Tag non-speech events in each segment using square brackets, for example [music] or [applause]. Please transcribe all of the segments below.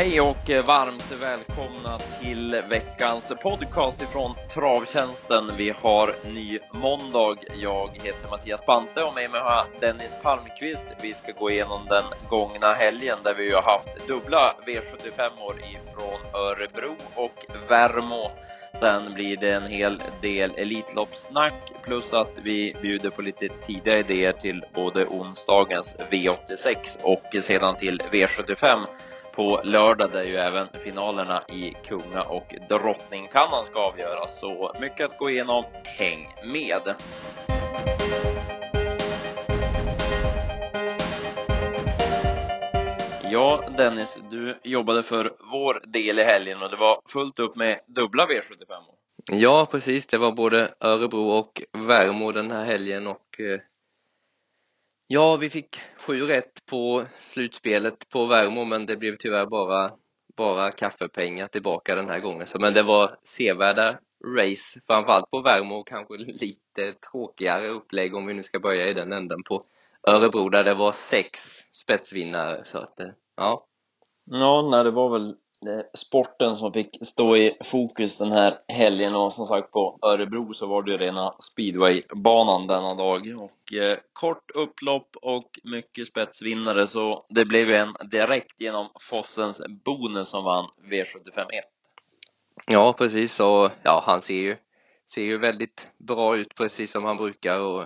Hej och varmt välkomna till veckans podcast ifrån Travtjänsten. Vi har ny måndag. Jag heter Mattias Bante och med mig har jag Dennis Palmqvist. Vi ska gå igenom den gångna helgen där vi har haft dubbla V75-år ifrån Örebro och Värmo. Sen blir det en hel del Elitloppssnack plus att vi bjuder på lite tidiga idéer till både onsdagens V86 och sedan till V75 på lördag där ju även finalerna i Kunga och Drottningkannan ska avgöras. Så mycket att gå igenom. Häng med! Ja, Dennis, du jobbade för vår del i helgen och det var fullt upp med dubbla V75. Ja, precis. Det var både Örebro och Värmo den här helgen och eh, ja, vi fick sju rätt på slutspelet på Värmo men det blev tyvärr bara bara kaffepengar tillbaka den här gången. Så, men det var sevärda race, framförallt på Värmo och kanske lite tråkigare upplägg om vi nu ska börja i den änden på Örebro där det var sex spetsvinnare så att eh, ja. Ja, nej, det var väl sporten som fick stå i fokus den här helgen och som sagt på Örebro så var det ju rena speedwaybanan denna dag. Och eh, kort upplopp och mycket spetsvinnare så det blev ju en direkt genom Fossens bonus som vann V75 1. Ja, precis. Och ja, han ser ju ser ju väldigt bra ut precis som han brukar. Och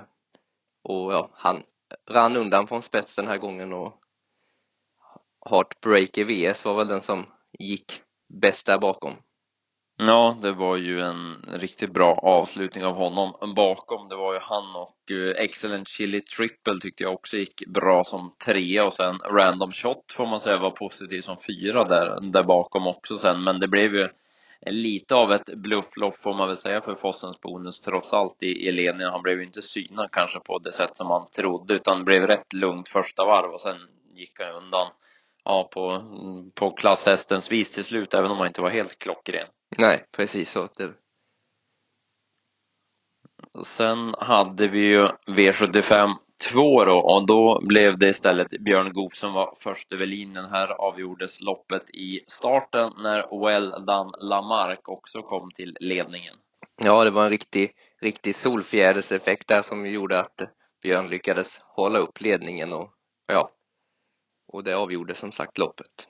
och ja, han rann undan från spets den här gången och Heartbreaker VS var väl den som gick bäst där bakom. Ja, det var ju en riktigt bra avslutning av honom bakom. Det var ju han och eh, Excellent Chili Triple tyckte jag också gick bra som trea och sen Random Shot får man säga var positiv som fyra där, där bakom också sen. Men det blev ju lite av ett blufflopp får man väl säga för Fossens bonus trots allt i, i ledningen. Han blev ju inte synad kanske på det sätt som man trodde utan det blev rätt lugnt första varv och sen gick han undan ja, på, på klasshästens vis till slut, även om han inte var helt klockren. Nej, precis så. Det... Sen hade vi ju V75 2 då och då blev det istället Björn Goop som var först över linjen. Här avgjordes loppet i starten när Well Done Lamarck också kom till ledningen. Ja, det var en riktig, riktig solfjäderseffekt där som gjorde att Björn lyckades hålla upp ledningen och ja, och det avgjorde som sagt loppet.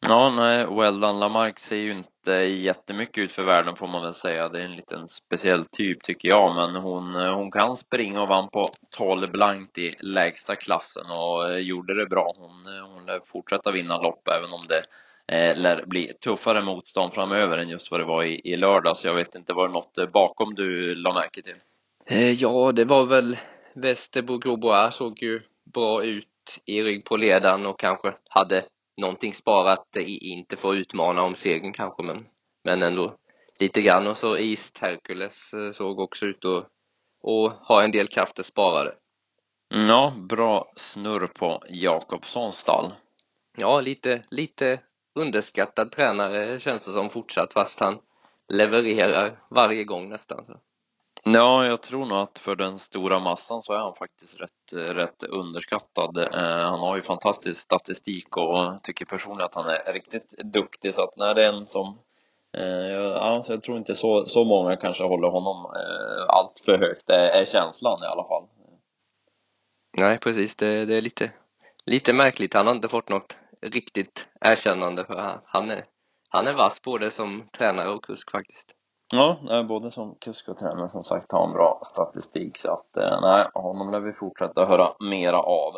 Ja, nej, Wellan Lamarck ser ju inte jättemycket ut för världen får man väl säga. Det är en liten speciell typ tycker jag, men hon, hon kan springa och vann på 12 blankt i lägsta klassen och eh, gjorde det bra. Hon, hon lär fortsätta vinna lopp även om det eh, lär bli tuffare motstånd framöver än just vad det var i, i lördags. Jag vet inte, var det något eh, bakom du la märke till? Eh, ja, det var väl Västerbro Grobois såg ju bra ut i rygg på ledaren och kanske hade någonting sparat, inte för att utmana om segern kanske men, men ändå lite grann och så East Hercules eh, såg också ut att och ha en del krafter sparade. Ja, bra snurr på Jakobssons stall. Ja, lite, lite underskattad tränare känns det som fortsatt fast han levererar varje gång nästan. Ja, jag tror nog att för den stora massan så är han faktiskt rätt, rätt underskattad. Eh, han har ju fantastisk statistik och tycker personligen att han är riktigt duktig så att när det är en som eh, ja, alltså jag tror inte så, så många kanske håller honom eh, allt för högt, det är känslan i alla fall. Nej, precis, det, det är lite, lite märkligt. Han har inte fått något riktigt erkännande för han, han är, han är vass både som tränare och kusk faktiskt. Ja, både som kusk och tränare som sagt har en bra statistik så att eh, nej, honom lär vi fortsätta höra mera av.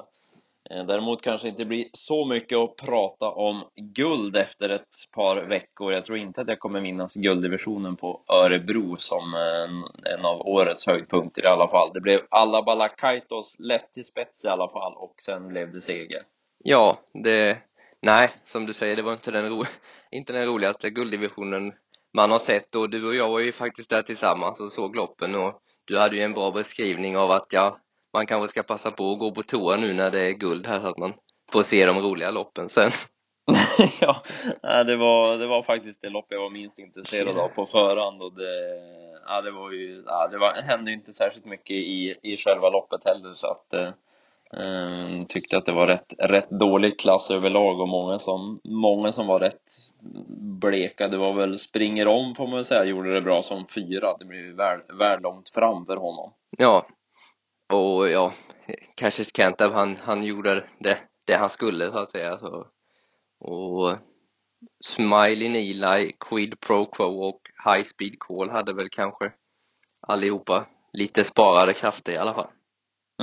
Eh, däremot kanske inte blir så mycket att prata om guld efter ett par veckor. Jag tror inte att jag kommer minnas gulddivisionen på Örebro som eh, en, en av årets höjdpunkter i alla fall. Det blev alla Balakaitos lätt till spets i alla fall och sen blev det seger. Ja, det, nej, som du säger, det var inte den, ro, [laughs] inte den roligaste gulddivisionen man har sett. Och du och jag var ju faktiskt där tillsammans och såg loppen. Och du hade ju en bra beskrivning av att ja, man kanske ska passa på att gå på toa nu när det är guld här så att man får se de roliga loppen sen. [laughs] [laughs] ja, det var, det var faktiskt det lopp jag var minst intresserad av på förhand. Och det, ja det var ju, ja det var, hände ju inte särskilt mycket i, i själva loppet heller. Så att eh, Ehm, tyckte att det var rätt, rätt dålig klass överlag och många som, många som var rätt bleka. Det var väl springer om får man väl säga, gjorde det bra som fyra. Det blev väl, väl långt fram för honom. Ja. Och ja, Cassius Kentab han, han gjorde det, det han skulle så att säga så. Och Smiley Eli, Quid Pro Quo och High Speed Call hade väl kanske allihopa lite sparade krafter i alla fall.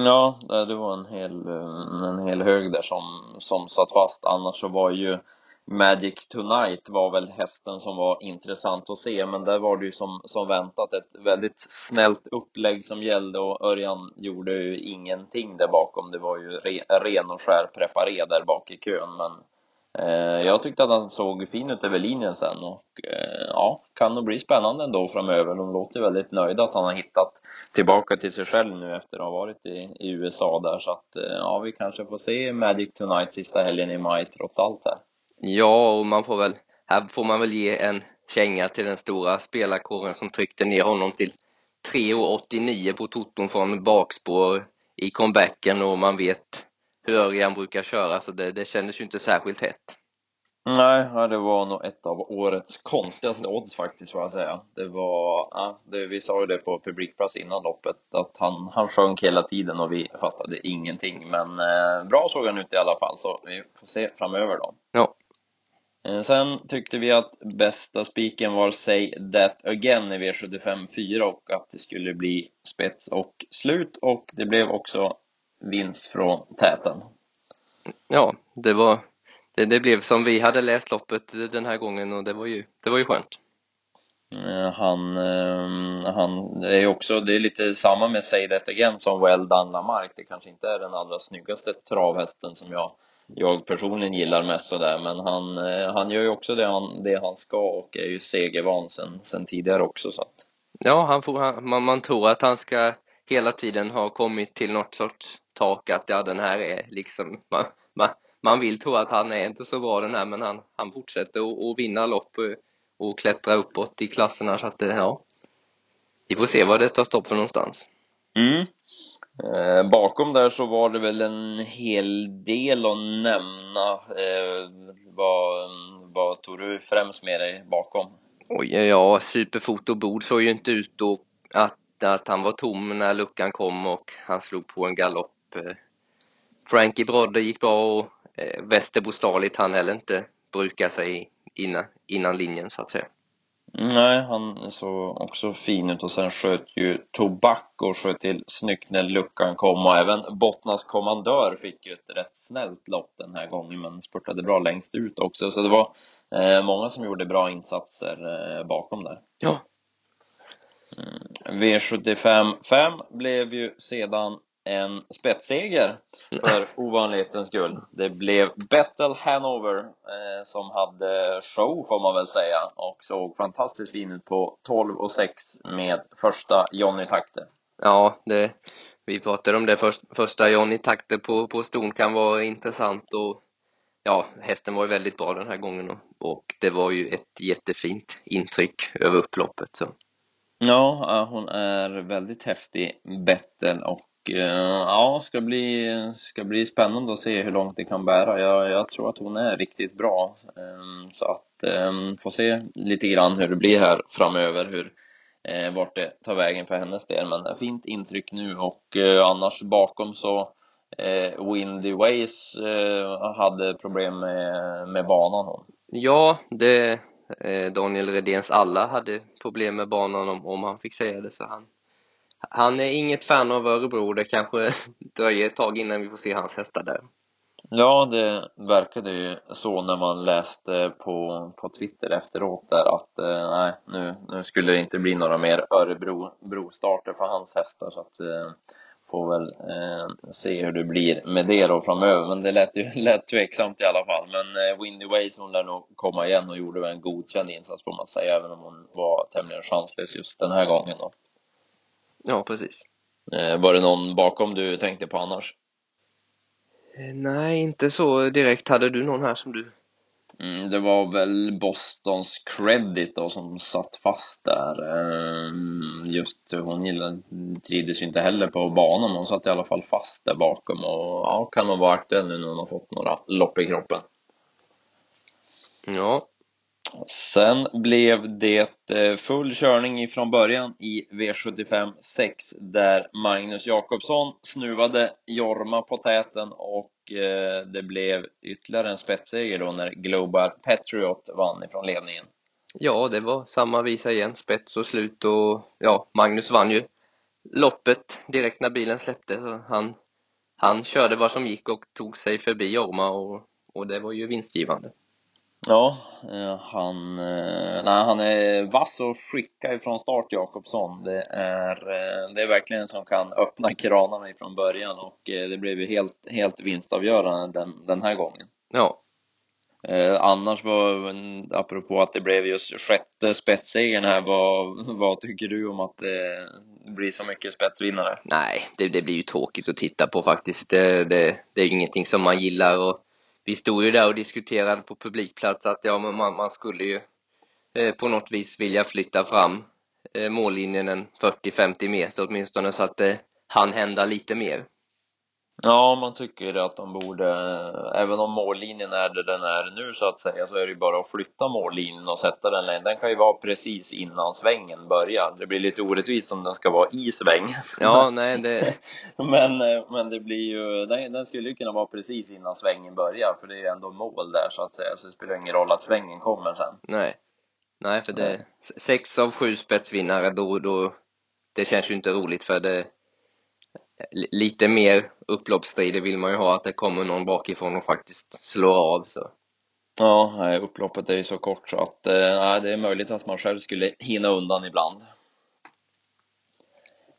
Ja, det var en hel, eh, en hel hög där som, som satt fast. Annars så var ju Magic Tonight var väl hästen som var intressant att se, men där var det ju som, som väntat ett väldigt snällt upplägg som gällde och Örjan gjorde ju ingenting där bakom. Det var ju re, ren och skär preparé där bak i kön, men Eh, Eh, jag tyckte att han såg fin ut över linjen sen och eh, ja, kan nog bli spännande ändå framöver. De låter väldigt nöjda att han har hittat tillbaka till sig själv nu efter att ha varit i, i USA där så att eh, ja, vi kanske får se Magic Tonight sista helgen i maj trots allt här. Ja, och man får väl, här får man väl ge en känga till den stora spelarkåren som tryckte ner honom till 3,89 på toton från bakspår i comebacken och man vet hur Örjan brukar köra så det, det kändes ju inte särskilt hett. Nej, det var nog ett av årets konstigaste odds faktiskt får jag säga. Det var, ja, det, vi sa ju det på publikplats innan loppet att han, han sjönk hela tiden och vi fattade ingenting. Men eh, bra såg han ut i alla fall så vi får se framöver då. Ja. Eh, sen tyckte vi att bästa spiken var Say That Again i V75 4 och att det skulle bli spets och slut och det blev också vinst från täten. Ja, det var det, det blev som vi hade läst loppet den här gången och det var ju, det var ju skönt. Eh, han, eh, han är ju också, det är lite samma med Say That Again som Well Done Lamarck. Det kanske inte är den allra snyggaste travhästen som jag, jag personligen gillar mest sådär, men han, eh, han gör ju också det han, det han ska och är ju segervan sen, sen tidigare också så att. Ja, han får, han, man, man tror att han ska hela tiden ha kommit till något sorts tak att ja, den här är liksom, man, man, man vill tro att han är inte så bra den här men han, han fortsätter att vinna lopp och, och klättra uppåt i klasserna så att det, ja. Vi får se vad det tar stopp för någonstans. Mm. Eh, bakom där så var det väl en hel del att nämna. Eh, vad, vad tog du främst med dig bakom? Oj, ja, superfotobord såg ju inte ut då att, att han var tom när luckan kom och han slog på en galopp eh, Frankie Brodde gick bra och eh, Västerbo Starlit han heller inte brukar sig innan, innan linjen så att säga. Nej, han såg också fin ut och sen sköt ju Tobak och sköt till snyggt när luckan kom och även Bottnas kommandör fick ju ett rätt snällt lopp den här gången men spurtade bra längst ut också så det var eh, många som gjorde bra insatser eh, bakom där. Ja. Mm. V75 5 blev ju sedan en spetsseger för [laughs] ovanlighetens skull. Det blev Battle Hanover eh, som hade show får man väl säga och såg fantastiskt fin ut på 12 och 6 med första Johnny Takte. Ja, det, vi pratade om det först, första Johnny Takte på, på ston kan vara intressant och ja, hästen var ju väldigt bra den här gången och, och det var ju ett jättefint intryck över upploppet så. Ja, hon är väldigt häftig, Bettel och eh, ja, ska bli, ska bli spännande att se hur långt det kan bära. Jag, jag tror att hon är riktigt bra. Ehm, så att, få får se lite grann hur det blir här framöver, hur, eh, vart det tar vägen för hennes del. Men fint intryck nu och eh, annars bakom så Windy Ways hade problem med, med banan hon. Ja, det Eh, Daniel Redéns alla hade problem med banan om, om han fick säga det så han han är inget fan av Örebro. Det kanske [laughs] dröjer ett tag innan vi får se hans hästar där. Ja, det verkade ju så när man läste på, på Twitter efteråt där att eh, nej, nu, nu skulle det inte bli några mer Örebro brostarter för hans hästar så att eh, får väl eh, se hur det blir med det då framöver. Men det lät ju, [laughs] lät tveksamt i alla fall. Men eh, Windy Ways hon lär nog komma igen och gjorde väl en godkänd insats får man säga, även om hon var tämligen chanslös just den här gången då. Ja, precis. Eh, var det någon bakom du tänkte på annars? Eh, nej, inte så direkt. Hade du någon här som du Mm, det var väl Bostons credit då som satt fast där. Ehm, just hon gillade, trivdes ju inte heller på banan, hon satt i alla fall fast där bakom och ja, kan nog vara aktuell nu när hon har fått några lopp i kroppen. Ja. Sen blev det eh, full körning ifrån början i V75 6 där Magnus Jakobsson snuvade Jorma på täten och Eh, det blev ytterligare en spetsseger då när Global Patriot vann ifrån ledningen. Ja, det var samma visa igen, spets och slut och ja, Magnus vann ju loppet direkt när bilen släppte. Han, han körde vad som gick och tog sig förbi Jorma och, och det var ju vinstgivande. Ja, eh, han, eh, nej, han är vass och skicka ifrån start Jakobsson. Det är, eh, det är verkligen en som kan öppna kranarna ifrån början och det blev ju helt, helt vinstavgörande den, den här gången. Ja. Annars var, apropå att det blev just sjätte spetssegern här, vad, vad tycker du om att det blir så mycket spetsvinnare? Nej, det, det blir ju tråkigt att titta på faktiskt. Det, det, det är ingenting som man gillar och vi stod ju där och diskuterade på publikplats att ja, man, man skulle ju eh, på något vis vilja flytta fram eh, mållinjen en 40-50 meter åtminstone så att eh, det hann hända lite mer. Ja, man tycker att de borde, även om mållinjen är där den är nu så att säga, så är det ju bara att flytta mållinjen och sätta den, den kan ju vara precis innan svängen börjar. Det blir lite orättvist om den ska vara i svängen. [laughs] Ja, nej det... [laughs] men, men det blir ju, den, den skulle ju kunna vara precis innan svängen börjar, för det är ju ändå mål där så att säga, så det spelar ingen roll att svängen kommer sen. Nej. Nej, för det, sex av sju spetsvinnare, då, då, det känns ju inte roligt för det lite mer upploppsstrider vill man ju ha, att det kommer någon bakifrån och faktiskt slår av så. Ja, upploppet är ju så kort så att, eh, det är möjligt att man själv skulle hinna undan ibland.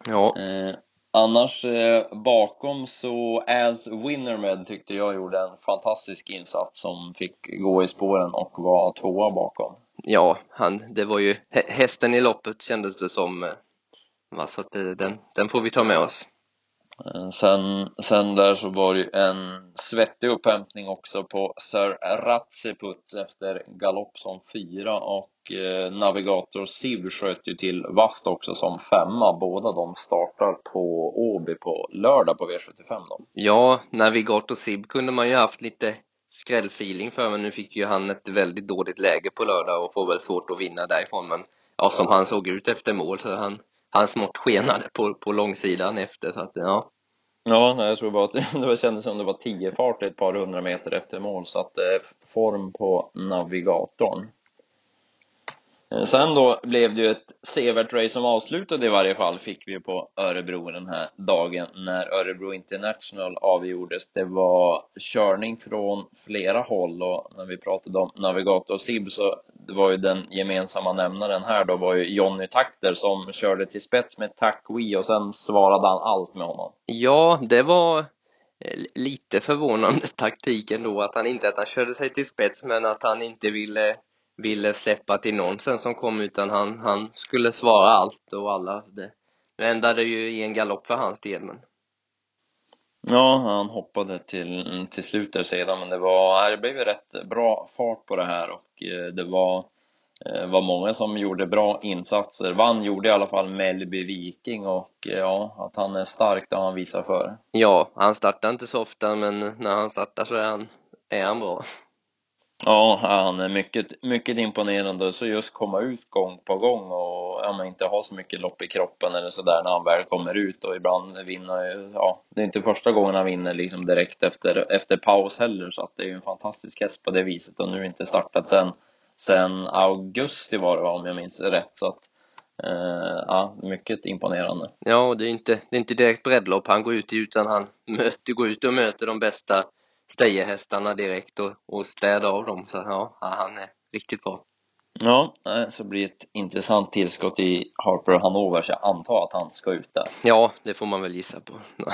Ja. Eh, annars eh, bakom så As Winnermed tyckte jag gjorde en fantastisk insats som fick gå i spåren och var tvåa bakom. Ja, han, det var ju hästen i loppet kändes det som. Eh, så att det, den, den får vi ta med oss. Eh, sen, sen där så var det ju en svettig upphämtning också på Sir Ratsiput efter galopp som fyra och eh, Navigator Siv sköt ju till vast också som femma. Båda de startar på Åby på lördag på V75 då. Ja, Navigator Sib kunde man ju haft lite skrällfeeling för men nu fick ju han ett väldigt dåligt läge på lördag och får väl svårt att vinna därifrån men ja, som han såg ut efter mål så han han smått skenade på, på långsidan efter så att ja Ja, nej, jag tror bara att [laughs] det kändes som det var tio fart ett par hundra meter efter mål så att eh, det är form på navigatorn eh, sen då blev det ju ett sevärt race som avslutade i varje fall fick vi på Örebro den här dagen när Örebro International avgjordes. Det var körning från flera håll och när vi pratade om Navigator och Sib så det var ju den gemensamma nämnaren här då var ju Jonny Takter som körde till spets med Takwi och sen svarade han allt med honom. Ja, det var eh, lite förvånande [laughs] taktik ändå att han inte, att han körde sig till spets men att han inte ville ville släppa till någon sen som kom utan han, han skulle svara allt och alla det, det ändade ju i en galopp för hans del men Ja, han hoppade till, till slut där sedan men det var, det blev ju rätt bra fart på det här och eh, det var eh, var många som gjorde bra insatser. Vann gjorde i alla fall Mellby Viking och eh, ja, att han är stark det har han visat för. Ja, han startar inte så ofta men när han startar så är han, är han bra. Ja, han är mycket, mycket imponerande. Så just komma ut gång på gång och ja, men inte ha så mycket lopp i kroppen eller sådär när han väl kommer ut och ibland vinner, ja, det är inte första gången han vinner liksom direkt efter, efter paus heller så att det är ju en fantastisk häst på det viset och nu inte startat sen, sen augusti var det om jag minns rätt så att eh, ja, mycket imponerande. Ja, och det är inte, det är inte direkt breddlopp han går ut i utan han [laughs] möter, går ut och möter de bästa stejehästarna direkt och, och städa av dem. Så ja, han är riktigt bra. Ja, så blir ett intressant tillskott i Harper Hanover så jag antar att han ska ut där. Ja, det får man väl gissa på. [laughs]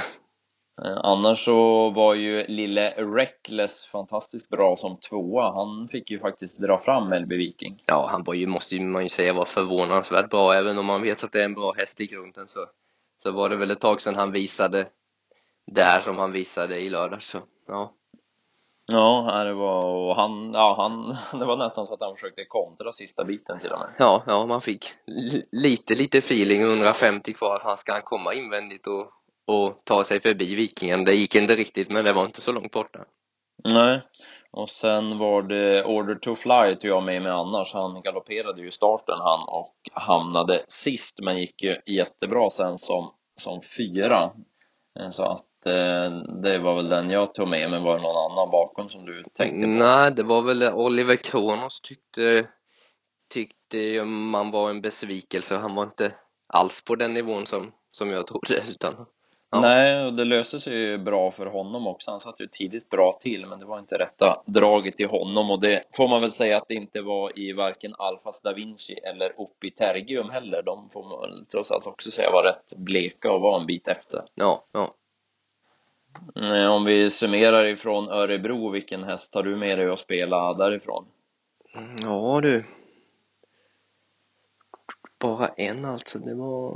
Eh, annars så var ju lille Reckless fantastiskt bra som tvåa. Han fick ju faktiskt dra fram Melby Viking. Ja, han var ju, måste man ju säga, var förvånansvärt bra. Även om man vet att det är en bra häst i grunden så, så var det väl ett tag sedan han visade det här som han visade i lördag så, ja. Ja, det var, och han, ja han, [laughs] det var nästan så att han försökte kontra sista biten till och med. Ja, ja, man fick lite, lite feeling 150 kvar att han ska han komma invändigt och, och ta sig förbi Vikingen. Det gick inte riktigt, men det var inte så långt borta. Nej, och sen var det Order to Fly tog jag med mig annars. Han galopperade ju starten han och hamnade sist men gick ju jättebra sen som, som fyra. Så att eh, det var väl den jag tog med men var det någon annan bakom som du tänkte på? Nej, det var väl Oliver Kronos tyckte tyckte man var en besvikelse. Han var inte alls på den nivån som, som jag trodde utan Ja. Nej, och det löste sig ju bra för honom också. Han satt ju tidigt bra till, men det var inte rätta draget i honom och det får man väl säga att det inte var i varken Alfas da Vinci eller uppe i Tergium heller. De får man trots allt också säga var rätt bleka och var en bit efter. Ja, ja. Eh, om vi summerar ifrån Örebro, vilken häst tar du med dig att spela därifrån? Mm, ja du. Bara en alltså, det var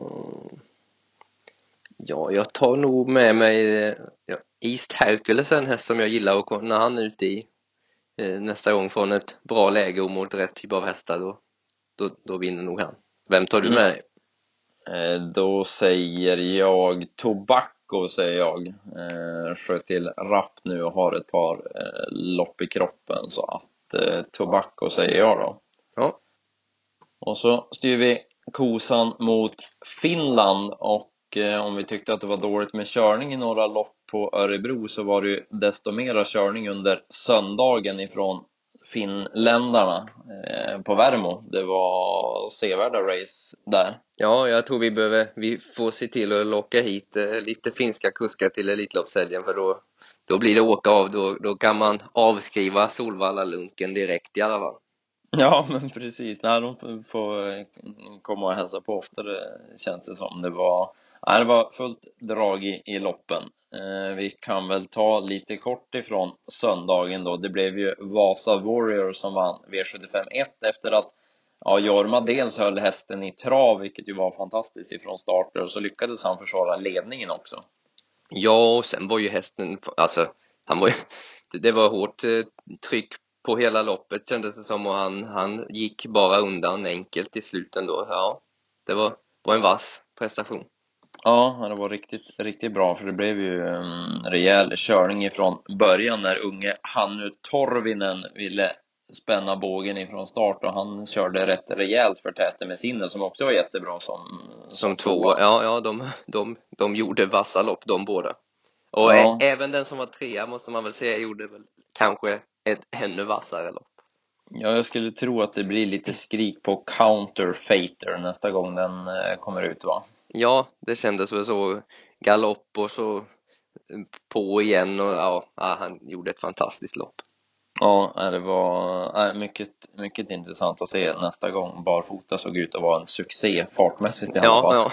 Ja, jag tar nog med mig ja, East Hercules en häst som jag gillar och när han är ute i eh, nästa gång från ett bra läge och mot rätt typ av hästar då, då, då vinner nog han. Vem tar du med dig? Eh, då säger jag Tobacco säger jag. Eh, sköt till rapp nu och har ett par eh, lopp i kroppen så att eh, Tobacco säger jag då. Ja. Och så styr vi kosan mot Finland och och eh, om vi tyckte att det var dåligt med körning i några lopp på Örebro så var det ju desto mera körning under söndagen ifrån finländarna eh, på Värmo. Det var sevärda race där. Ja, jag tror vi behöver, vi får se till att locka hit eh, lite finska kuskar till Elitloppshelgen för då, då blir det åka av, då, då kan man avskriva Solvalla-lunken direkt i alla fall. Ja, men precis. Nej, de får komma och hälsa på oftare känns det som. Det var det var fullt drag i, i loppen. Eh, vi kan väl ta lite kort ifrån söndagen då. Det blev ju Vasa Warrior som vann V75 1 efter att ja, Jorma dels höll hästen i trav, vilket ju var fantastiskt ifrån starter, och så lyckades han försvara ledningen också. Ja, och sen var ju hästen, alltså, han var ju, det var hårt eh, tryck på hela loppet kändes det som och han, han gick bara undan enkelt i slutet då. Ja, det var, var en vass prestation. Ja, det var riktigt, riktigt bra för det blev ju en rejäl körning ifrån början när unge Hannu Torvinen ville spänna bågen ifrån start och han körde rätt rejält för täte med sinne som också var jättebra som som två, ja, ja, de, de, de gjorde vassa lopp de båda och ja. även den som var trea måste man väl säga gjorde väl kanske ett ännu vassare lopp Ja, jag skulle tro att det blir lite skrik på counterfeiter nästa gång den eh, kommer ut va? Ja, det kändes väl så. Galopp och så på igen och ja, han gjorde ett fantastiskt lopp. Ja, det var mycket, mycket intressant att se nästa gång. Barfota såg ut att vara en succé fartmässigt i alla ja, fall. Ja.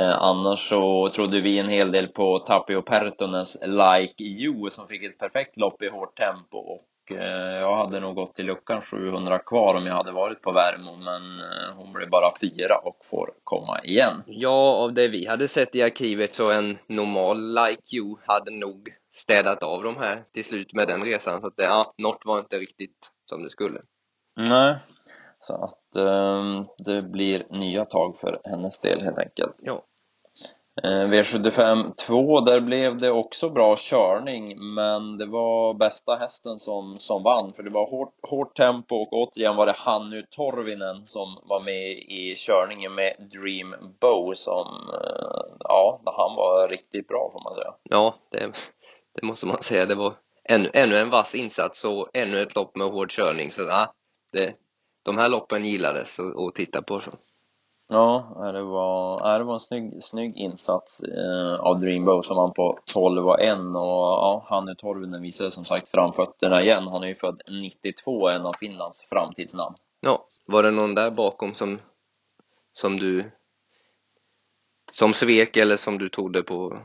Eh, annars så trodde vi en hel del på Tapio Pertonens Like You som fick ett perfekt lopp i hårt tempo och jag hade nog gått till luckan 700 kvar om jag hade varit på Värmo men eh, hon blev bara fyra och får komma igen. Ja, av det vi hade sett i arkivet så en normal Like You hade nog städat av de här till slut med den resan så att det, ja, något var inte riktigt som det skulle. Nej, så att um, det blir nya tag för hennes del helt enkelt. Ja. Eh, V75 2, där blev det också bra körning, men det var bästa hästen som, som vann, för det var hårt, hårt tempo och återigen var det Hannu Torvinen som var med i körningen med Dream Bow som, eh, ja, han var riktigt bra får man säga. Ja, det, det måste man säga. Det var ännu, ännu en vass insats och ännu ett lopp med hård körning, så ja, det, de här loppen gillades att, att titta på. Så. Ja, det var, det var en snygg, snygg insats eh, av Dreambow som vann på 12 och 1 och ja, Hannu Torvinen visade som sagt framfötterna igen. Han är ju född 92, en av Finlands framtidsnamn. Ja, var det någon där bakom som, som du, som svek eller som du tog det på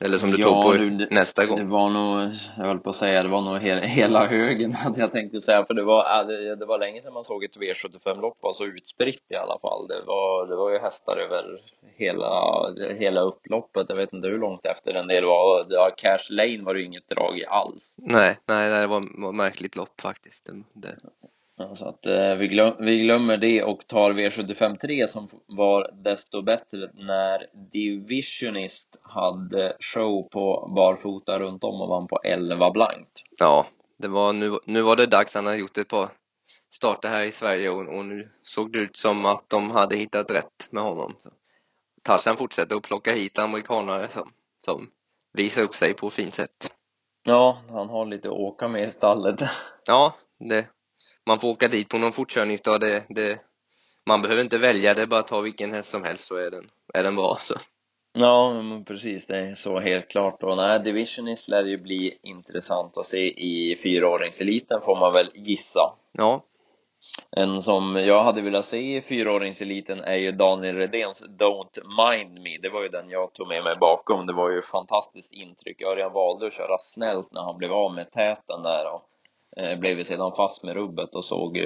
eller som du Ja, tog på du, det- nästa Det gång. var nog, jag höll på att säga, det var nog hela, hela [laughs] högen hade jag tänkt säga, för det var, det, det var länge sedan man såg ett V75-lopp vara så utspritt i alla fall. Det var, det var ju hästar över hela, hela upploppet. Jag vet inte hur långt efter en del var. Ja, Cash Lane var det ju inget drag i alls. Nej, nej, det var, var ett märkligt lopp faktiskt. Det, det. Så att eh, vi, glöm, vi glömmer det och tar V75 3 som var desto bättre när Divisionist hade show på barfota runt om och vann på 11 blankt. Ja, det var, nu, nu var det dags. Han hade gjort ett par starter här i Sverige och, och nu såg det ut som att de hade hittat rätt med honom. Tarzan fortsätter att plocka hit amerikanare som, som visar upp sig på fint sätt. Ja, han har lite att åka med i stallet. Ja, det, man får åka dit på någon fortkörningsdag, det, det, man behöver inte välja, det är bara att ta vilken häst som helst så är den, är den bra så. Ja, men precis, det är så helt klart. Och nej, Divisionist lär ju bli intressant att se i fyraåringseliten får man väl gissa. Ja, En som jag hade velat se i fyraåringseliten är ju Daniel Redéns Don't Mind Me. Det var ju den jag tog med mig bakom. Det var ju fantastiskt intryck. Örjan valde att köra snällt när han blev av med täten där och blev ju sedan fast med rubbet och såg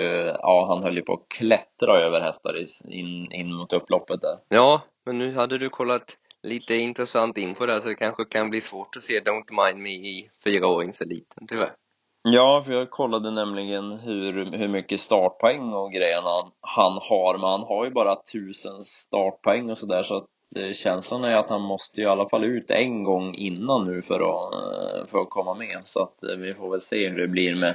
ja han höll ju på att klättra över hästar in, in mot upploppet där. ja, men nu hade du kollat lite intressant info där så det kanske kan bli svårt att se Don't Mind Me i fyraåringseliten tyvärr. Ja, för jag kollade nämligen hur, hur mycket startpoäng och grejer han, han har, men han har ju bara tusen startpoäng och sådär så att eh, känslan är att han måste ju i alla fall ut en gång innan nu för att, eh, för att komma med så att eh, vi får väl se hur det blir med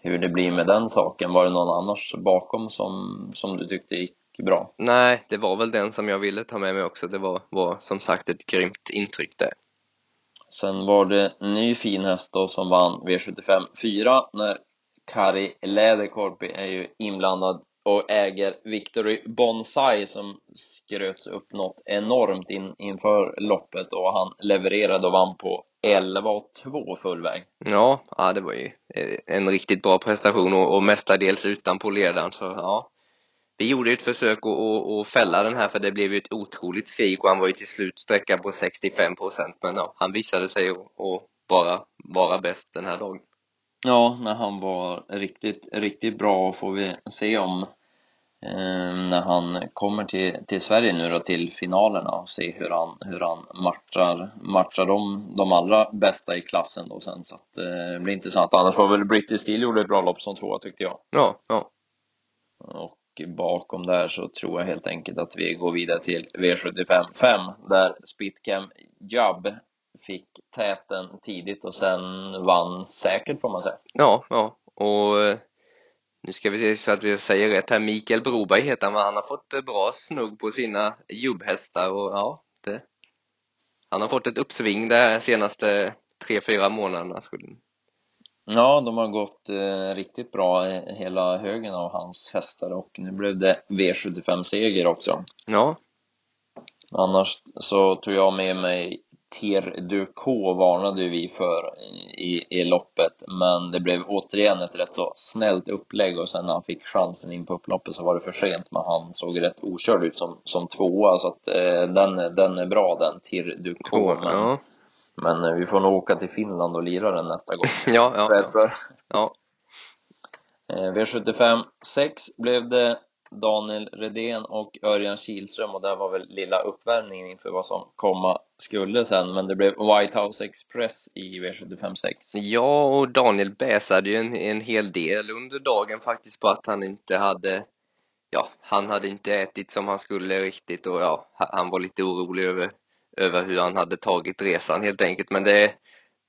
hur det blir med den saken. Var det någon annars bakom som, som du tyckte gick bra? Nej, det var väl den som jag ville ta med mig också. Det var, var som sagt ett grymt intryck där. Sen var det ny fin häst då som vann V75 4 när Kari Läderkorpi är ju inblandad och äger Victory Bonsai som skröts upp något enormt in, inför loppet och han levererade och vann på 11 och 2 full väg. Ja, ja det var ju eh, en riktigt bra prestation och, och mestadels utan på ledaren så ja. Vi gjorde ett försök att, att, att fälla den här för det blev ju ett otroligt skrik och han var ju till slut sträckad på 65 procent men ja, han visade sig att bara vara bäst den här dagen. Ja, när han var riktigt, riktigt bra får vi se om när han kommer till, till Sverige nu då till finalerna och se hur han, hur han matchar, matchar de, de allra bästa i klassen då sen så att eh, det blir intressant. Annars var väl British Steel gjorde ett bra lopp som tvåa tyckte jag. Ja, ja. Och bakom där så tror jag helt enkelt att vi går vidare till V75 5 där Spitcam Jubb fick täten tidigt och sen vann säkert får man säga. Ja, ja. Och eh, nu ska vi se så att vi säger rätt här. Mikael Broberg heter han, han har fått eh, bra snugg på sina jubbhästar och ja, det han har fått ett uppsving de senaste tre, fyra månaderna skulle Ja, de har gått eh, riktigt bra eh, hela högen av hans hästar och nu blev det V75-seger också. Ja, Annars så tog jag med mig Tier du K varnade vi för i, i loppet men det blev återigen ett rätt så snällt upplägg och sen när han fick chansen in på upploppet så var det för sent men han såg rätt okörd ut som, som tvåa så att eh, den, den är bra den Tier du K två, men, ja, men eh, vi får nog åka till Finland och lira den nästa gång. [laughs] ja, ja, ja, för. ja, Eh, V75 6 blev det Daniel Redén och Örjan Kihlström och det var väl lilla uppvärmningen inför vad som komma skulle sen men det blev White House Express i V75 6. ja och Daniel bäsade ju en, en hel del under dagen faktiskt på att han inte hade ja, han hade inte ätit som han skulle riktigt och ja, ha- han var lite orolig över över hur han hade tagit resan helt enkelt men det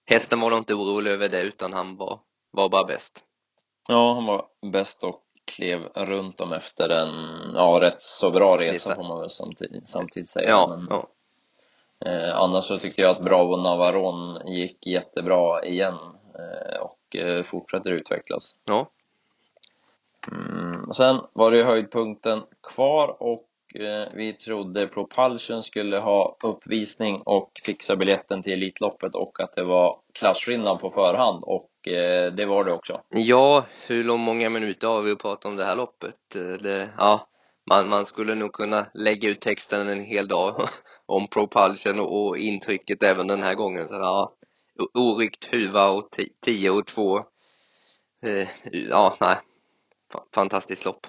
hästen var nog inte orolig över det utan han var var bara bäst Ja, han var bäst och klev runt dem efter en, ja, rätt så bra resa får man väl samtidigt, samtidigt säga. ja, men, ja, eh, annars så tycker jag att Bravo Navarone gick jättebra igen eh, och eh, fortsätter utvecklas. ja, Mm. och Sen var det höjdpunkten kvar och eh, vi trodde Propulsion skulle ha uppvisning och fixa biljetten till Elitloppet och att det var klasskillnad på förhand och det var det också. Ja, hur lång- många minuter har vi att prata om det här loppet? Eh, Det, ja, man, man skulle nog kunna lägga ut texten en hel dag [laughs] om propulsion och, och intrycket även den här gången så ja oryckt huva och 10 och 2 eh, ja nej fantastiskt lopp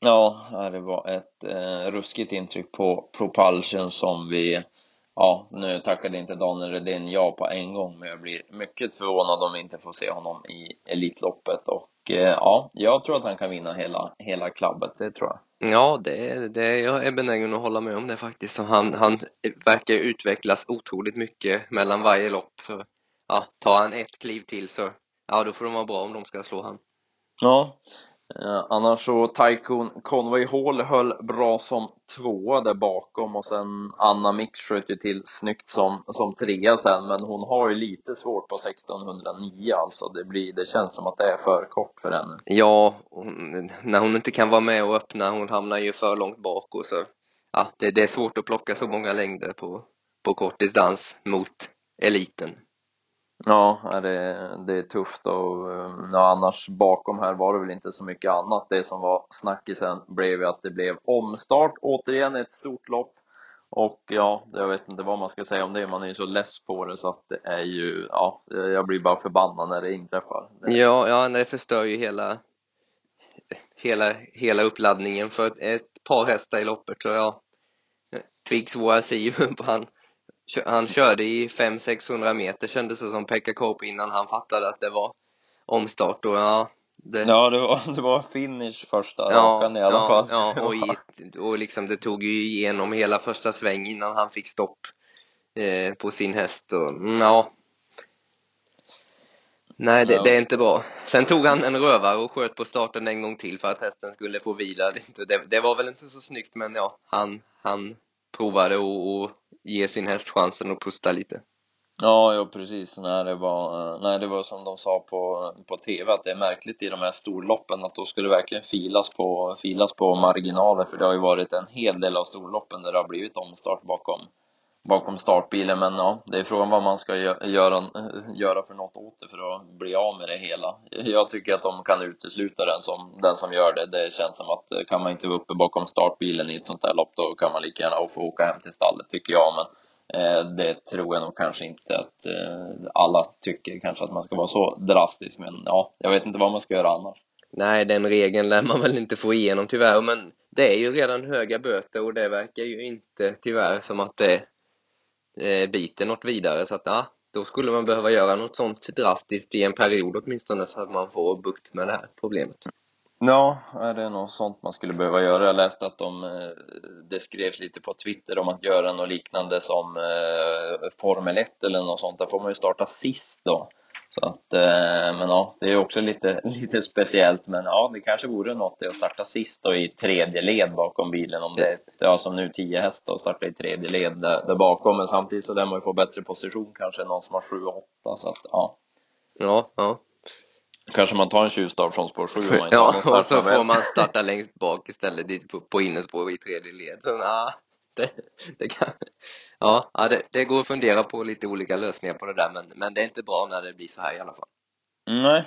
Ja, det var ett eh, ruskigt intryck på Propulsion som vi Ja, nu tackade inte Daniel Redén ja på en gång, men jag blir mycket förvånad om vi inte får se honom i Elitloppet och eh, ja, jag tror att han kan vinna hela, hela klubbet, det tror jag. Ja, det, det, jag är benägen att hålla med om det faktiskt. Han, han verkar utvecklas otroligt mycket mellan varje lopp. Så, ja, tar han ett kliv till så, ja, då får de vara bra om de ska slå han. Ja, Eh, annars så Tycoon Conway Hall höll bra som tvåa där bakom och sen Anna Mix sköt ju till snyggt som, som trea sen men hon har ju lite svårt på 1609 alltså. Det blir, det känns som att det är för kort för henne. Ja, hon, när hon inte kan vara med och öppna, hon hamnar ju för långt bak och så ja, det, det är svårt att plocka så många längder på, på kortdistans mot eliten. Ja, det, det är tufft och um, ja, annars bakom här var det väl inte så mycket annat. Det som var snackisen blev ju att det blev omstart, återigen ett stort lopp. Och ja, jag vet inte vad man ska säga om det, man är ju så less på det så att det är ju, ja, jag blir bara förbannad när det inträffar. Ja, ja, det förstör ju hela, hela, hela uppladdningen för ett, ett par hästar i loppet så ja, Twix ju [laughs] på han han körde i 500-600 meter kändes det som Pekka Korpi innan han fattade att det var omstart och ja det... Ja, det var, det var finish första ja, rakan i alla ja, fall. Ja, och, i, och liksom det tog ju igenom hela första sväng innan han fick stopp eh, på sin häst och mm, ja. Nej, det, det, är inte bra. Sen tog han en rövare och sköt på starten en gång till för att hästen skulle få vila. Det, det var väl inte så snyggt men ja, han, han provade att ge sin häst chansen att pusta lite. Ja, ja precis. Nej, det var, nej, det var som de sa på, på tv att det är märkligt i de här storloppen att då skulle det verkligen filas på, filas på marginaler för det har ju varit en hel del av storloppen där det har blivit omstart bakom bakom startbilen men ja, det är frågan vad man ska göra, göra för något åt det för att bli av med det hela. Jag tycker att de kan utesluta den som, den som gör det. Det känns som att eh, kan man inte vara uppe bakom startbilen i ett sånt här lopp då kan man lika gärna få åka hem till stallet tycker jag men eh, det tror jag nog kanske inte att eh, alla tycker kanske att man ska vara så drastisk men ja, jag vet inte vad man ska göra annars. Nej, den regeln lär man väl inte få igenom tyvärr men det är ju redan höga böter och det verkar ju inte tyvärr som att det eh, biter något vidare så att ja, då skulle man behöva göra något sånt drastiskt i en period åtminstone så att man får bukt med det här problemet. Ja, det är nog sånt man skulle behöva göra. Jag läste att de, eh, det skrevs lite på Twitter om att göra något liknande som eh, Formel 1 eller något sånt. Där får man ju starta sist då. Så att, eh, men ja, det är också lite, [laughs] lite speciellt. Men ja, det kanske vore något det att starta sist då i tredje led bakom bilen. Om det är, ja som nu tio hästar och starta i tredje led där, där bakom. Men samtidigt så lär man ju få bättre position kanske än någon som har sju och åtta. Så att ja. Ja, ja. Kanske man tar en tjuvstart från spår sju om man inte Ja, och så får man starta [laughs] längst bak istället dit på, på innerspår i tredje led. Så, ja, det, det kan, ja, ja det, det går att fundera på lite olika lösningar på det där men, men det är inte bra när det blir så här i alla fall. Nej.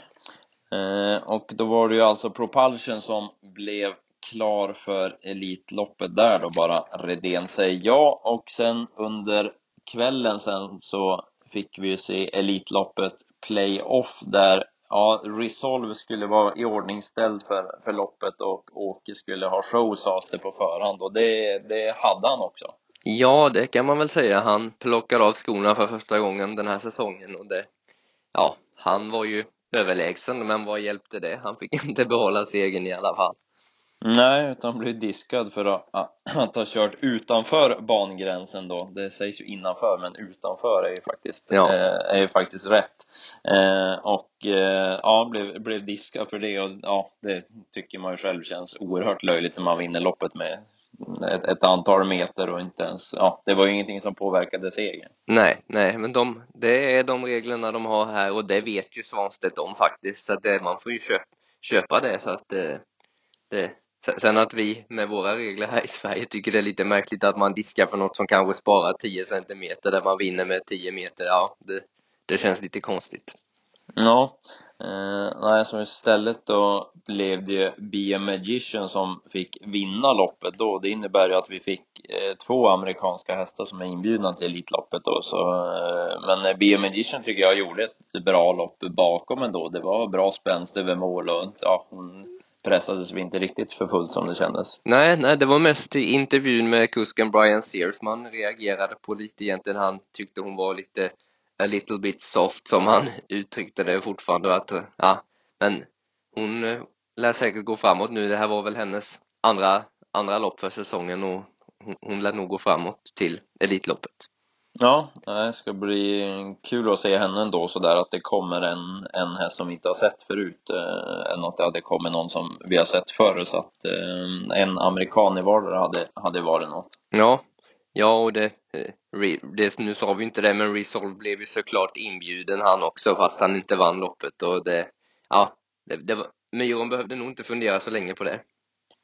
Eh, och då var det ju alltså Propulsion som blev klar för Elitloppet där då bara Redén säger ja och sen under kvällen sen så fick vi ju se Elitloppet Playoff där ja, Resolve skulle vara iordningställd för, för loppet och Åke skulle ha show sades det på förhand och det, det hade han också. Ja, det kan man väl säga. Han plockar av skorna för första gången den här säsongen och det, ja, han var ju överlägsen, men vad hjälpte det? Han fick [laughs] inte behålla segern i alla fall. Nej, utan blev diskad för att, att ha kört utanför bangränsen då. Det sägs ju innanför, men utanför är ju faktiskt, ja. eh, är ju faktiskt rätt. Eh, och eh, ja, blev, blev diskad för det och ja, det tycker man ju själv känns oerhört löjligt när man vinner loppet med ett, ett, antal meter och inte ens, ja, det var ju ingenting som påverkade segern. Nej, nej, men de, det är de reglerna de har här och det vet ju Svanstedt om faktiskt, så att det, man får ju köpa, köpa det så att det, det Sen att vi med våra regler här i Sverige tycker det är lite märkligt att man diskar för något som kanske sparar 10 centimeter där man vinner med 10 meter, ja, det, det känns lite konstigt. Ja, eh, nej, så istället då blev det Be a Magician som fick vinna loppet då. Det innebär ju att vi fick eh, två amerikanska hästar som är inbjudna till Elitloppet då, så eh, men eh, Be a Magician tycker jag gjorde ett bra lopp bakom ändå. Det var bra spänst över mål och ja, hon pressades vi inte riktigt för fullt som det kändes. Nej, nej, det var mest i intervjun med kusken Brian Sears man reagerade på lite egentligen. Han tyckte hon var lite a little bit soft som han [laughs] uttryckte det fortfarande att, ja, men hon eh, lär säkert gå framåt nu. Det här var väl hennes andra, andra lopp för säsongen och hon, hon lär nog gå framåt till Elitloppet. Ja, det ska bli kul att se henne ändå sådär att det kommer en, en häst som vi inte har sett förut eh, än att det hade kommit någon som vi har sett förr så att eh, en amerikan i vardera hade, hade varit något. Ja, ja och det, eh, det, nu sa vi inte det men Resolve blev ju såklart inbjuden han också fast han inte vann loppet och det, ja, det, det var, Myron behövde nog inte fundera så länge på det.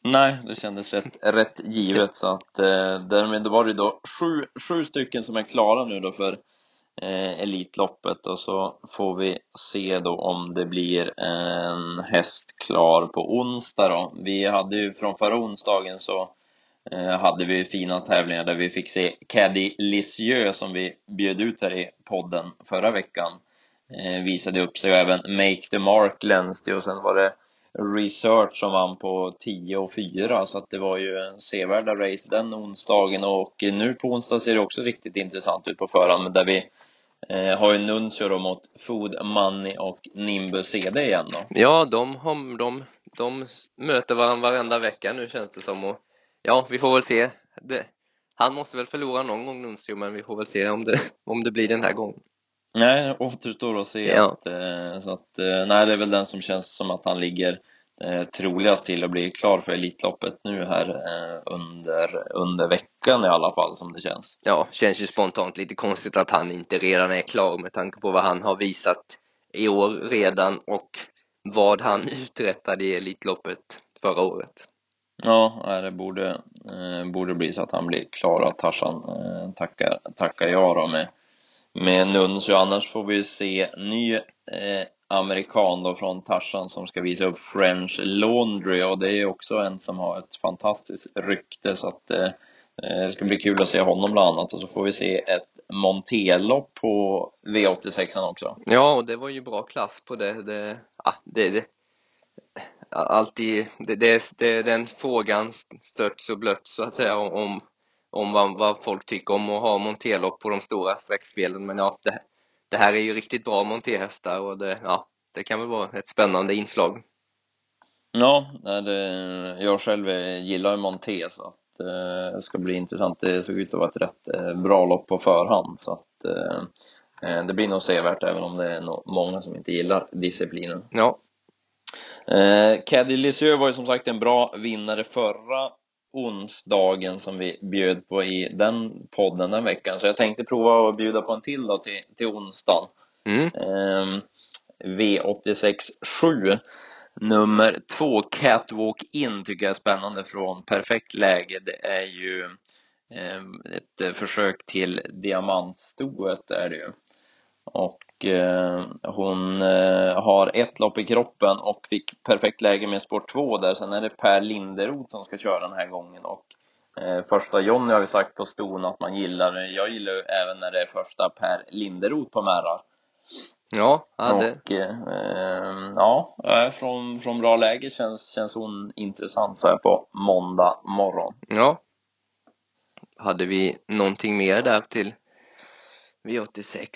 Nej, det kändes rätt, rätt givet. Så att eh, därmed var det då sju, sju stycken som är klara nu då för eh, Elitloppet. Och så får vi se då om det blir en häst klar på onsdag då. Vi hade ju från förra onsdagen så eh, hade vi fina tävlingar där vi fick se Caddy Lisieux som vi bjöd ut här i podden förra veckan. Eh, visade upp sig och även Make the Mark glänste och sen var det Research som vann på 10 och 4 så att det var ju en sevärda race den onsdagen och nu på onsdag ser det också riktigt intressant ut på förhand där vi eh, har ju Nuncio då mot Food Money och Nimbus CD igen då. Ja, de, har, de, de möter varandra varenda vecka nu känns det som och ja, vi får väl se. Det, han måste väl förlora någon gång Nuncio men vi får väl se om det, om det blir den här gången. Nej, det återstår att se ja. att, eh, så att, eh, nej det är väl den som känns som att han ligger eh, troligast till att bli klar för Elitloppet nu här eh, under, under veckan i alla fall som det känns. Ja, känns ju spontant lite konstigt att han inte redan är klar med tanke på vad han har visat i år redan och vad han [laughs] uträttade i Elitloppet förra året. Ja, det borde, eh, borde bli så att han blir klar att Tarzan eh, tackar, tackar jag då med med Nuncio. Annars får vi se ny eh, amerikan då från Tarzan som ska visa upp French Laundry och det är också en som har ett fantastiskt rykte så att eh, eh, det ska bli kul att se honom bland annat och så får vi se ett Montelopp på V86 också. Ja, och det var ju bra klass på det. Det, ja, det, det alltid, det, det, det, den frågan störts och blött så att säga om om vad, vad folk tycker om att ha monterlopp på de stora sträckspelen men ja, det, det här är ju riktigt bra monterhästar och det, ja, det kan väl vara ett spännande inslag. Ja, det, jag själv gillar ju monté så att eh, det ska bli intressant. Det såg ut att vara ett rätt eh, bra lopp på förhand så att eh, det blir nog sevärt även om det är många som inte gillar disciplinen. Ja. Eh, Caddy Lisieux var ju som sagt en bra vinnare förra onsdagen som vi bjöd på i den podden den veckan. Så jag tänkte prova att bjuda på en till då till, till onsdagen. Mm. Eh, V86 7 Nummer två, Catwalk In, tycker jag är spännande från perfekt läge. Det är ju eh, ett försök till diamantstoet är det ju. Och eh, hon eh, har ett lopp i kroppen och fick perfekt läge med spår 2 där. Sen är det Per Linderoth som ska köra den här gången och eh, första Jonny har vi sagt på ston att man gillar. Jag gillar även när det är första Per Linderoth på Märrar. Ja, ja det... Och, eh, ja, från, från bra läge känns, känns hon intressant så här på måndag morgon. Ja. Hade vi någonting mer där till V86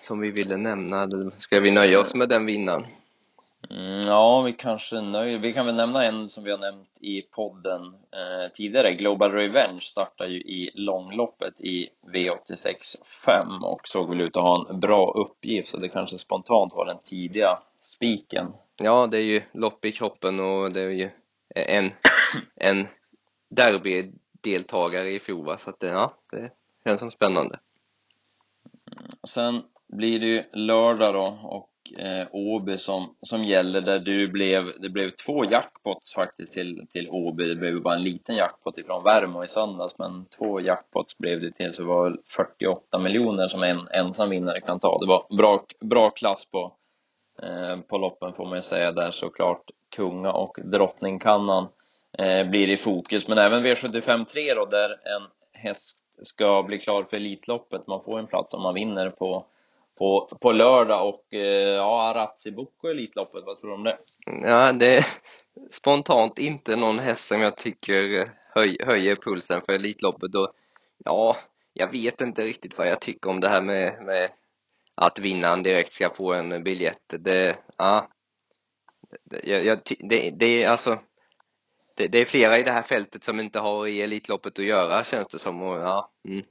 som vi ville nämna. Ska vi nöja oss med den vinnaren? Mm, ja, vi kanske nöjer Vi kan väl nämna en som vi har nämnt i podden eh, tidigare. Global Revenge startar ju i långloppet i V86 5 och såg väl ut att ha en bra uppgift så det kanske spontant var den tidiga spiken. Ja, det är ju lopp i kroppen och det är ju en, en derbydeltagare i fjol va? så att det, ja, det känns som spännande. Sen blir det ju lördag då och eh, Åby som, som gäller där du blev, det blev två jackpots faktiskt till, till Åby. Det blev bara en liten jackpot ifrån Värmo i söndags men två jackpots blev det till så det var 48 miljoner som en ensam vinnare kan ta. Det var bra, bra klass på eh, på loppen får man ju säga där såklart Kunga och Drottningkannan eh, blir i fokus men även V75 3 då där en häst ska bli klar för Elitloppet. Man får en plats om man vinner på på, på lördag och eh, ja, Arazzi Boko Elitloppet, vad tror du om det? Ja, det är [laughs] spontant inte någon häst som jag tycker eh, höj, höjer pulsen för Elitloppet och ja, jag vet inte riktigt vad jag tycker om det här med, med att vinnaren direkt ska få en biljett. Det, ja, det, jag, jag, det, det är alltså det, det, är flera i det här fältet som inte har i Elitloppet att göra känns det som och ja, mm.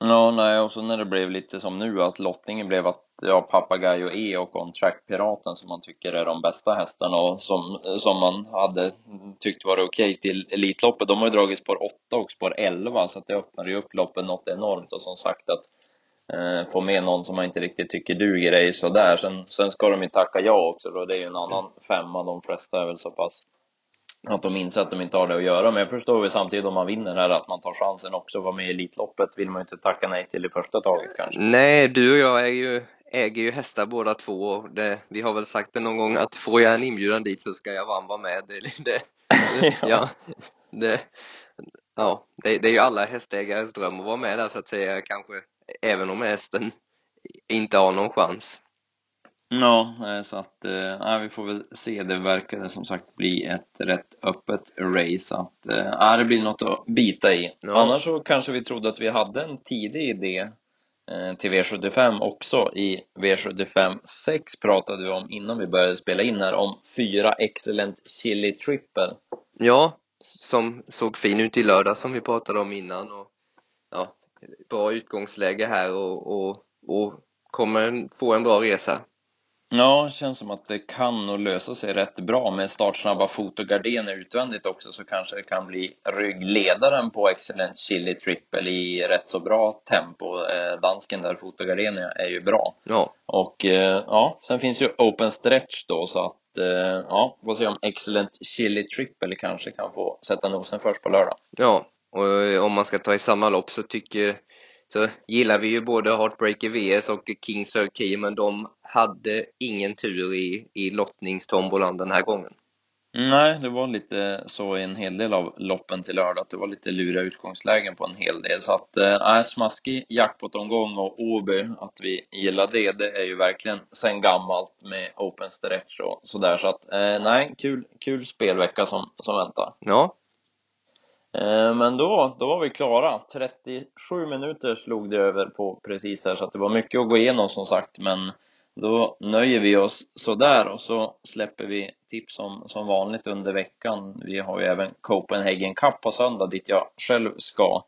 Ja, nej, och så när det blev lite som nu att lottningen blev att ja, Papagayo E och On Track Piraten som man tycker är de bästa hästarna och som, som man hade tyckt var okej okay till Elitloppet. De har ju dragit spår 8 och spår 11 så att det öppnade ju upp loppet något enormt och som sagt att eh, få med någon som man inte riktigt tycker duger är ju sådär. Sen, sen ska de ju tacka ja också då, det är ju en annan femma. De flesta är väl så pass att de inser att de inte har det att göra. Men jag förstår väl samtidigt om man vinner här att man tar chansen också att vara med i Elitloppet vill man ju inte tacka nej till i första taget kanske. Nej, du och jag är ju, äger ju hästar båda två och det, vi har väl sagt det någon gång att får jag en inbjudan dit så ska jag van vara med. Det, det, det [laughs] ja, det, ja, det, det är ju alla hästägares dröm att vara med där så att säga kanske, även om hästen inte har någon chans. Ja, så att, eh, vi får väl se. Det verkar som sagt bli ett rätt öppet race. Att, eh, det blir något att bita i. Ja. Annars så kanske vi trodde att vi hade en tidig idé eh, till V75 också. I V75 6 pratade vi om innan vi började spela in här om fyra excellent chili triple. Ja, som såg fin ut i lördag som vi pratade om innan och ja, bra utgångsläge här och, och, och kommer få en bra resa. Ja, känns som att det kan nog lösa sig rätt bra med startsnabba fotogardiner utvändigt också så kanske det kan bli ryggledaren på Excellent Chili Triple i rätt så bra tempo. Eh, dansken där, fotogardenia, är ju bra. Ja. Och eh, ja, sen finns ju Open Stretch då så att eh, ja, får se om Excellent Chili Triple kanske kan få sätta nosen först på lördag. Ja, och om man ska ta i samma lopp så tycker så gillar vi ju både Heartbreaker VS och King Sir Key, men de hade ingen tur i, i lottningstombolan den här gången. Nej, det var lite så i en hel del av loppen till lördag, att det var lite luriga utgångslägen på en hel del. Så att, eh, nej, äh, smaskig jackpot-omgång och Åby, att vi gillar det, det är ju verkligen sen gammalt med open stretch och sådär. Så att, eh, nej, kul, kul spelvecka som, som väntar. Ja, Eh, men då, då var vi klara. 37 minuter slog det över på precis här, så att det var mycket att gå igenom som sagt, men då nöjer vi oss sådär och så släpper vi tips som, som vanligt under veckan. Vi har ju även Copenhagen Cup på söndag dit jag själv ska.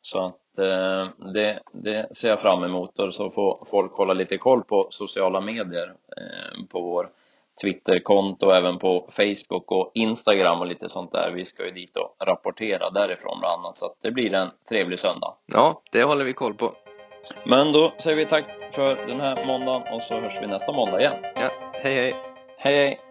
Så att eh, det, det ser jag fram emot och så får folk hålla lite koll på sociala medier eh, på vår Twitterkonto, även på Facebook och Instagram och lite sånt där. Vi ska ju dit och rapportera därifrån bland annat, så att det blir en trevlig söndag. Ja, det håller vi koll på. Men då säger vi tack för den här måndagen och så hörs vi nästa måndag igen. Ja, hej hej. Hej hej.